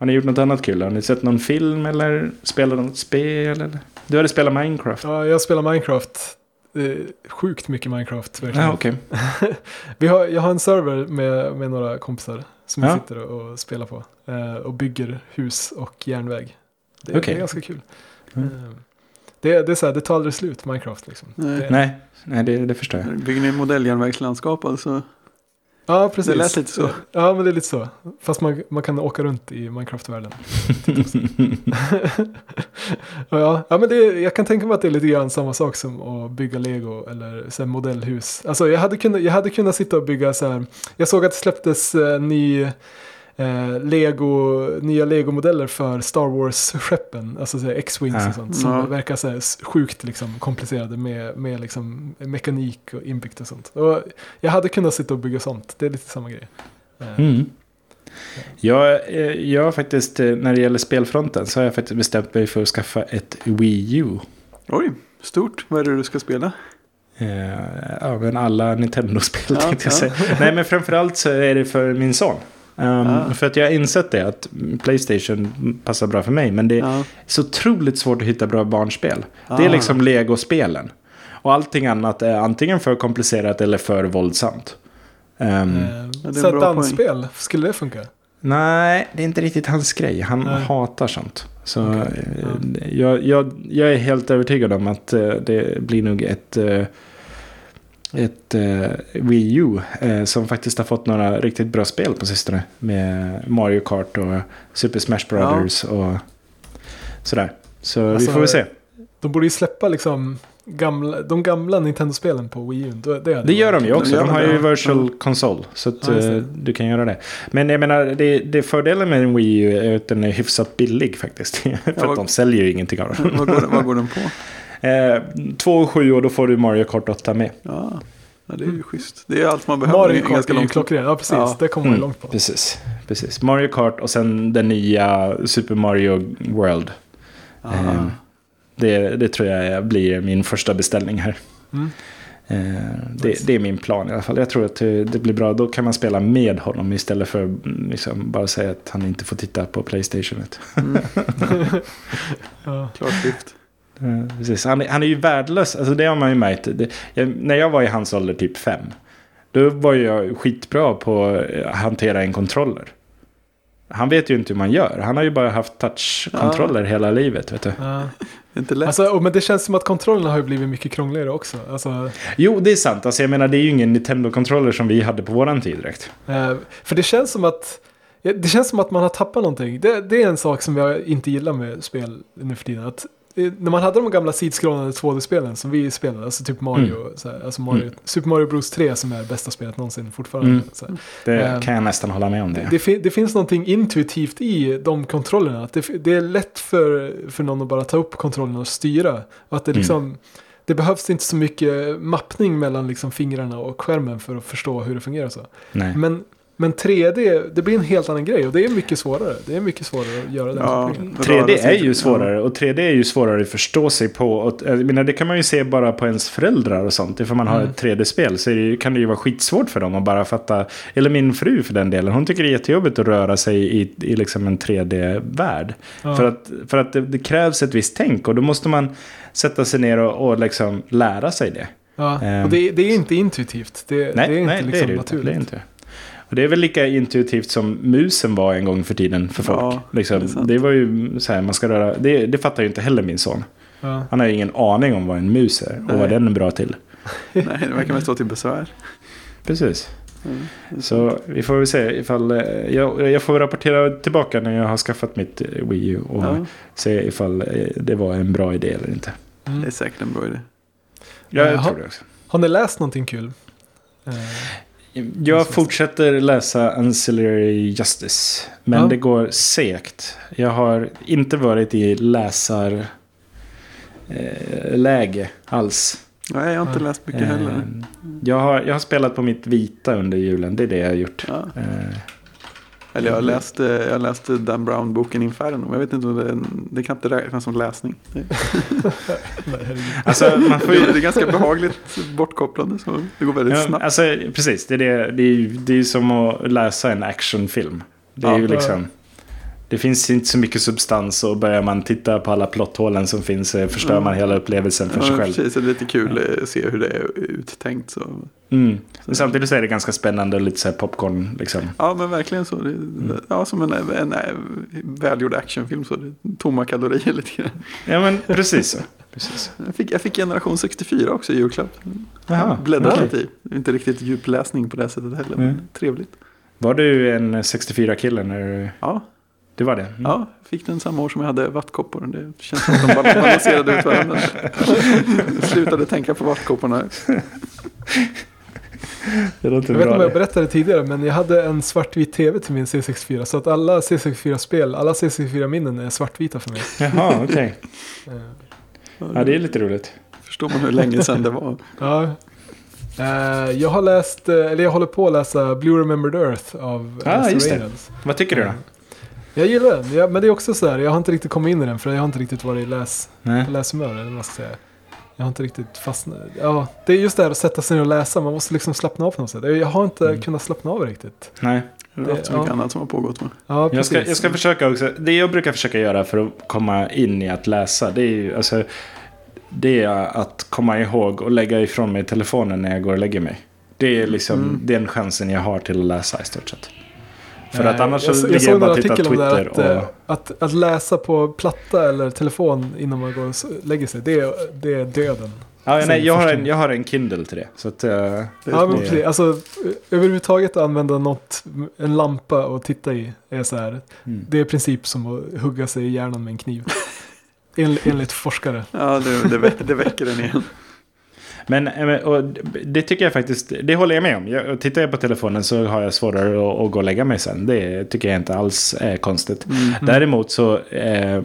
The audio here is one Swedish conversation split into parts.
Har ni gjort något annat kul? Har ni sett någon film eller spelat något spel? Eller? Du hade spelat Minecraft. Ja, jag spelar Minecraft. Sjukt mycket Minecraft. Verkligen. Ja, okej. Vi har, jag har en server med, med några kompisar som jag Ja. sitter och, och spelar på. Eh, och bygger hus och järnväg. Det, Okej. det är ganska kul. Mm. Eh, det, det är så här, det tar aldrig slut Minecraft liksom. Nej. Det, Nej, nej det, det förstår jag. Bygger ni modelljärnvägslandskap alltså? Ja, precis. Det lät lite så. Ja, men det är lite så. Fast man, man kan åka runt i Minecraft-världen. ja, ja, men det, jag kan tänka mig att det är lite grann samma sak som att bygga lego eller så här, modellhus. Alltså jag hade, kunnat, jag hade kunnat sitta och bygga så här. Jag såg att det släpptes eh, ny, eh, lego, nya legomodeller för Star Wars-skeppen. Alltså X-Wings Ja. och sånt. Som Ja. verkar så här sjukt liksom, komplicerade med, med liksom, mekanik och inbyggt och sånt. Och jag hade kunnat sitta och bygga sånt. Det är lite samma grej. Eh, Mm. Jag, eh, jag har faktiskt, när det gäller spelfronten, så har jag faktiskt bestämt mig för att skaffa ett Wii U. Oj, stort. Vad är det du ska spela? Ja, men alla Nintendo-spel Ja, tänkte jag ja. säga. Nej, men framförallt så är det för min son. Um. För att jag har insett det, att Playstation passar bra för mig. Men det är Ja. så otroligt svårt att hitta bra barnspel. Det är Ah. liksom Lego-spelen. Och allting annat är antingen för komplicerat eller för våldsamt. Um, Eh, Ja, det är en så dansspel, skulle det funka? Nej, det är inte riktigt hans grej. Han Nej. hatar sånt. Så Okej, eh, ja. jag, jag, jag är helt övertygad om att eh, det blir nog ett, eh, ett eh, Wii U eh, som faktiskt har fått några riktigt bra spel på sistone. Med Mario Kart och Super Smash Brothers och sådär. Så Alltså, vi får väl se. De borde ju släppa liksom gamla, de gamla Nintendo-spelen på Wii U. Det, det, Det gör de ju också. De har ju ja. virtual console. Så att Ja, eh, du kan göra det. Men jag menar, det, det fördelen med en Wii U är att den är hyfsat billig faktiskt. För vad- att de säljer ju ingenting av den. vad, går, vad går den på? Eh, två och sju och då får du Mario Kart 8 med. Ja, ja det är ju schysst. Det är allt man behöver. Mario Kart ganska är ju långt. klockren. Ja, precis. Ja. Det kommer man Mm, långt på. Precis, precis. Mario Kart och sen den nya Super Mario World. Ja. Eh, det, det tror jag blir min första beställning här. Mm. Eh, det, det är min plan i alla fall. Jag tror att det, blir bra. Då kan man spela med honom istället för mm, liksom, bara säga att han inte får titta på Playstationet. Mm, Ja. klart skift. Eh, Precis. Han, är- han är ju värdelös. Alltså det har man ju märkt. Det, jag, när jag var i hans ålder, typ fem. Då var jag skitbra på att hantera en kontroller. Han vet ju inte hur man gör. Han har ju bara haft touchkontroller hela livet. Vet du. Ja. Inte lätt. Alltså, men det känns som att kontrollerna har ju blivit mycket krångligare också. Alltså, Jo, det är sant. Alltså, jag menar, det är ju ingen Nintendo-kontroller som vi hade på våran tid direkt. eh, för det känns som att ja, det känns som att man har tappat någonting. Det, det är en sak som jag inte gillar med spel nu för tiden. Att, när man hade de gamla sidskrollande 2D-spelen som vi spelade, alltså typ Mario, så här, alltså Mario Mm. Super Mario Bros 3 som är bästa spelet någonsin fortfarande. Mm. Det Ehm, kan jag nästan hålla med om. Det. Det, det finns någonting intuitivt i de kontrollerna. Att det, det är lätt för, för någon att bara ta upp kontrollen och styra. Och att det, Mm. liksom, det behövs inte så mycket mappning mellan liksom fingrarna och skärmen för att förstå hur det fungerar. Så. Nej. Men, men 3D, det blir en helt annan grej och det är mycket svårare. Det är mycket svårare att göra den Ja. kopplingen. 3D är ju svårare och 3D är ju svårare att förstå sig på. Och, jag menar, det kan man ju se bara på ens föräldrar och sånt. Ifall man har Mm. ett 3D-spel så det, kan det ju vara skitsvårt för dem att bara fatta. Eller min fru för den delen. Hon tycker det är jättejobbigt att röra sig i, i liksom en 3D-värld. Ja. För att, för att det, det krävs ett visst tänk och då måste man sätta sig ner och, och liksom lära sig det. Ja, Ehm. och det, det är inte intuitivt. Det, Nej, det är inte nej liksom det är det ju inte. naturligt. Det är inte. Och det är väl lika intuitivt som musen var en gång för tiden för folk. Ja, liksom, det det, var ju så här, man ska röra, det, det fattar ju inte heller min son. Ja. Han har ju ingen aning om vad en mus är och Nej. vad den är bra till. Nej, det verkar mest vara till besvär. Precis. Mm. Så vi får väl se ifall... eh, Jag, jag får rapportera tillbaka när jag har skaffat mitt eh, Wii U och Ja, se ifall eh, det var en bra idé eller inte. Mm. det är säkert en bra idé. Jag Jaha. tror det också. Har ni läst någonting kul? Jag fortsätter läsa Ancillary Justice. Men Ja. det går segt. Jag har inte varit i läsar... Eh, alls. Nej, jag har inte läst mycket heller. Eh, jag, har, jag har spelat på mitt vita under julen. Det är det jag har gjort. Ja. Eh, Eller jag läste, jag läste Dan Brown-boken Inferno. Men jag vet inte om det, det kan inte räknas som läsning. Det, alltså, man får det ju... är ganska behagligt bortkopplande. Så det går väldigt Ja, snabbt. alltså, precis, det är, det, det, är, ju- det är som att läsa en actionfilm. Det är Ja. ju liksom... Det finns inte så mycket substans och börjar man titta på alla plotthålen som finns eh, förstör Ja. man hela upplevelsen för sig Ja, själv. precis, det är lite kul att se hur det är uttänkt. Så. Mm. Men samtidigt så är det ganska spännande och lite så popcorn liksom. Ja, men verkligen så. Det, Ja, som en, en, en välgjord actionfilm. Så det tomma kalorier lite grann. Ja men precis så. Precis. Jag fick, jag fick Generation 64 också i julklapp. Jaha, Bläddrat lite i. Inte riktigt djupläsning på det sättet heller. Mm. Men trevligt. Var du en 64-kille när du... Ja, Det var det? Mm. ja, fick den samma år som jag hade vattkoppor. Det känns som att de bal- balanserade ut varandra. Jag slutade tänka på vattkopporna. Det Jag vet inte om jag det. berättade tidigare, men jag hade en svartvit tv till min C64. Så att alla C64-spel, alla C64-minnen är svartvita för mig. Jaha, okej. Eh, Ja, det är lite roligt. Förstår man hur länge sedan det var. Ja. Eh, jag har läst, eh, eller jag håller på att läsa Blue Remembered Earth av Ah, Lester det. Vad tycker du då? Jag gillar den, ja, men det är också så här, jag har inte riktigt kommit in i den för jag har inte riktigt varit i läs, Nej. läshumör eller vad man ska säga. Jag har inte riktigt fastnat. Ja, det är just det här att sätta sig ner och läsa, man måste liksom slappna av på något sätt. Jag har inte Mm. kunnat slappna av riktigt. Nej. Det har haft så mycket Ja. annat som har pågått med. Ja, Jag ska, jag ska försöka också. Det jag brukar försöka göra för att komma in i att läsa. Det är ju alltså. Det är att komma ihåg och lägga ifrån mig telefonen när jag går och lägger mig. Det är liksom Mm. den chansen jag har till att läsa i stort sett. För att annars jag, så så- ligger jag jag bara en och tittar det Twitter att, och... eh, att, att läsa på platta eller telefon innan man går och lägger sig, det är, det är döden. Ja, nej, jag, har en, jag har en Kindle till det. Så att, Det är Ja, men det- precis. Alltså, överhuvudtaget använda något, en lampa och titta i är så här. mm. Det är i princip som att hugga sig i hjärnan med en kniv. En, enligt forskare. Ja, det, det, väcker, det väcker den igen. Men eh, och det tycker jag faktiskt, det håller jag med om. Jag, och tittar jag på telefonen så har jag svårare att, att gå och lägga mig sen. Det tycker jag inte alls är konstigt. Mm. Däremot så eh, eh,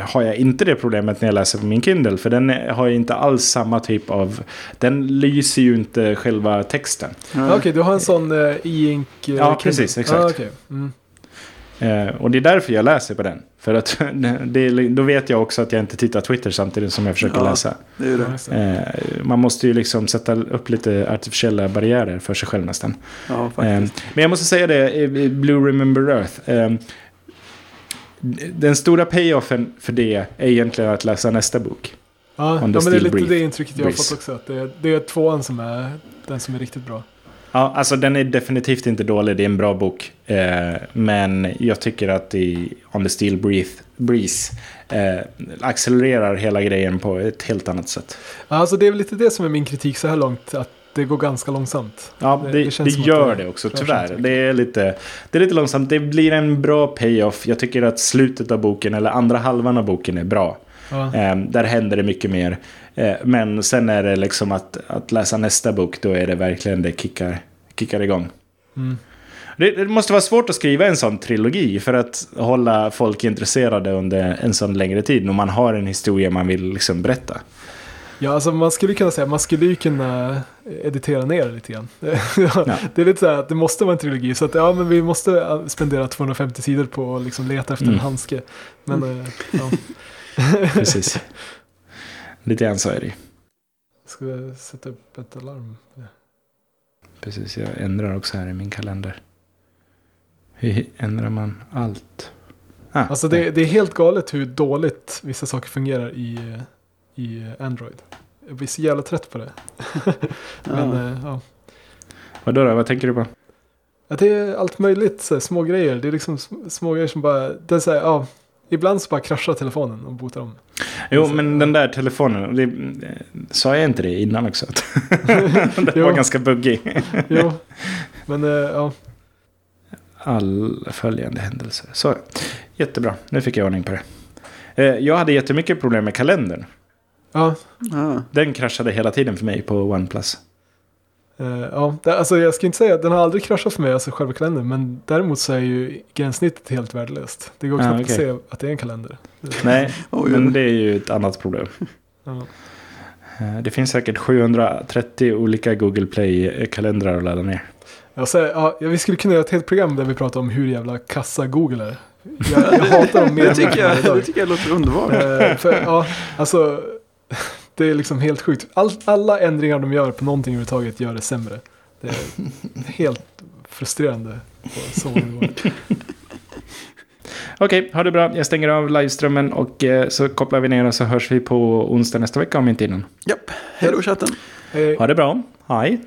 har jag inte det problemet när jag läser på min Kindle. För den har ju inte alls samma typ av... Den lyser ju inte själva texten. Ja, Okej, du har en sån uh, e-ink. eh, Ja, Kindle. precis, exakt. Ja, okej. mm. Eh, och det är därför jag läser på den. För att det, då vet jag också att jag inte tittar Twitter samtidigt som jag försöker Ja. läsa. Det det. Eh, man måste ju liksom sätta upp lite artificiella barriärer för sig själv nästan. Ja, Eh, men jag måste säga det, i Blue Remember Earth. eh, den stora payoffen för det är egentligen att läsa nästa bok. Ja, ja men det är lite Brief- det intrycket jag har fått också. Att det, är, det är tvåan som är den som är riktigt bra. Ja, alltså den är definitivt inte dålig, det är en bra bok. Eh, men jag tycker att i On the Steel Breeze, Breeze eh, accelererar hela grejen på ett helt annat sätt. Alltså det är väl lite det som är min kritik så här långt. Att det går ganska långsamt. Ja, Det- det, det det, gör det också, tyvärr. Det är, lite, det är lite långsamt. Det blir en bra payoff. Jag tycker att slutet av boken, eller andra halvan av boken, är bra. Ja. Eh, där händer det mycket mer. Eh, men sen är det liksom att, att läsa nästa bok, då är det verkligen det kickar, kickar igång. Mm. Det, det måste vara svårt att skriva en sån trilogi för att hålla folk intresserade under en sån längre tid. När man har en historia man vill liksom berätta. Ja, alltså man skulle kunna säga, man skulle ju kunna editera ner lite grann. ja. Det är lite så här att det måste vara en trilogi, så att ja, men vi måste spendera 250 sidor på att liksom leta efter Mm. en handske. Men eh, ja, Precis. Lite grann så är det ska jag sätta upp ett alarm? Precis, jag ändrar också här i min kalender. Hur ändrar man allt? Ah, Alltså det, det är helt galet hur dåligt vissa saker fungerar i, i Android. Jag blir så jävla trött på det. Men Ja. eh, ja. Vadå då? Vad tänker du på? Att det är allt möjligt, så här, små grejer. Det är liksom sm- små grejer som bara, det är så här, ja. Ibland så bara kraschar telefonen och botar om. Jo, Alltså, men den där telefonen. Det, eh, sa jag inte det innan också? Den var ganska buggig. Jo, men eh, ja. All följande händelser. Så, jättebra. Nu fick jag ordning på det. Eh, Jag hade jättemycket problem med kalendern. Ja, Ja. Den kraschade hela tiden för mig på OnePlus. Eh, ja. Det, alltså jag ska inte säga att den har aldrig kraschat för mig, alltså själva kalendern. Men däremot så är ju gränssnittet helt värdelöst. Det går Ah, knappt okej. att se att det är en kalender. Nej, men det är ju ett annat problem. Ja. Eh, Det finns säkert 730 olika Google Play-kalendrar att ladda ner. Säger, ja, vi skulle kunna göra ett helt program där vi pratar om hur jävla kassa Google är. Jag, jag hatar dem mer Det tycker, jag, det tycker jag låter underbart. Eh, för, ja, alltså, det är liksom helt sjukt. All, alla ändringar de gör på någonting överhuvudtaget gör det sämre. Det är helt frustrerande på så. Okej, ha det bra. Jag stänger av liveströmmen och eh, så kopplar vi ner och så hörs vi på onsdag nästa vecka om inte innan. Japp, hej då chatten. Hej. Ha det bra. Hej.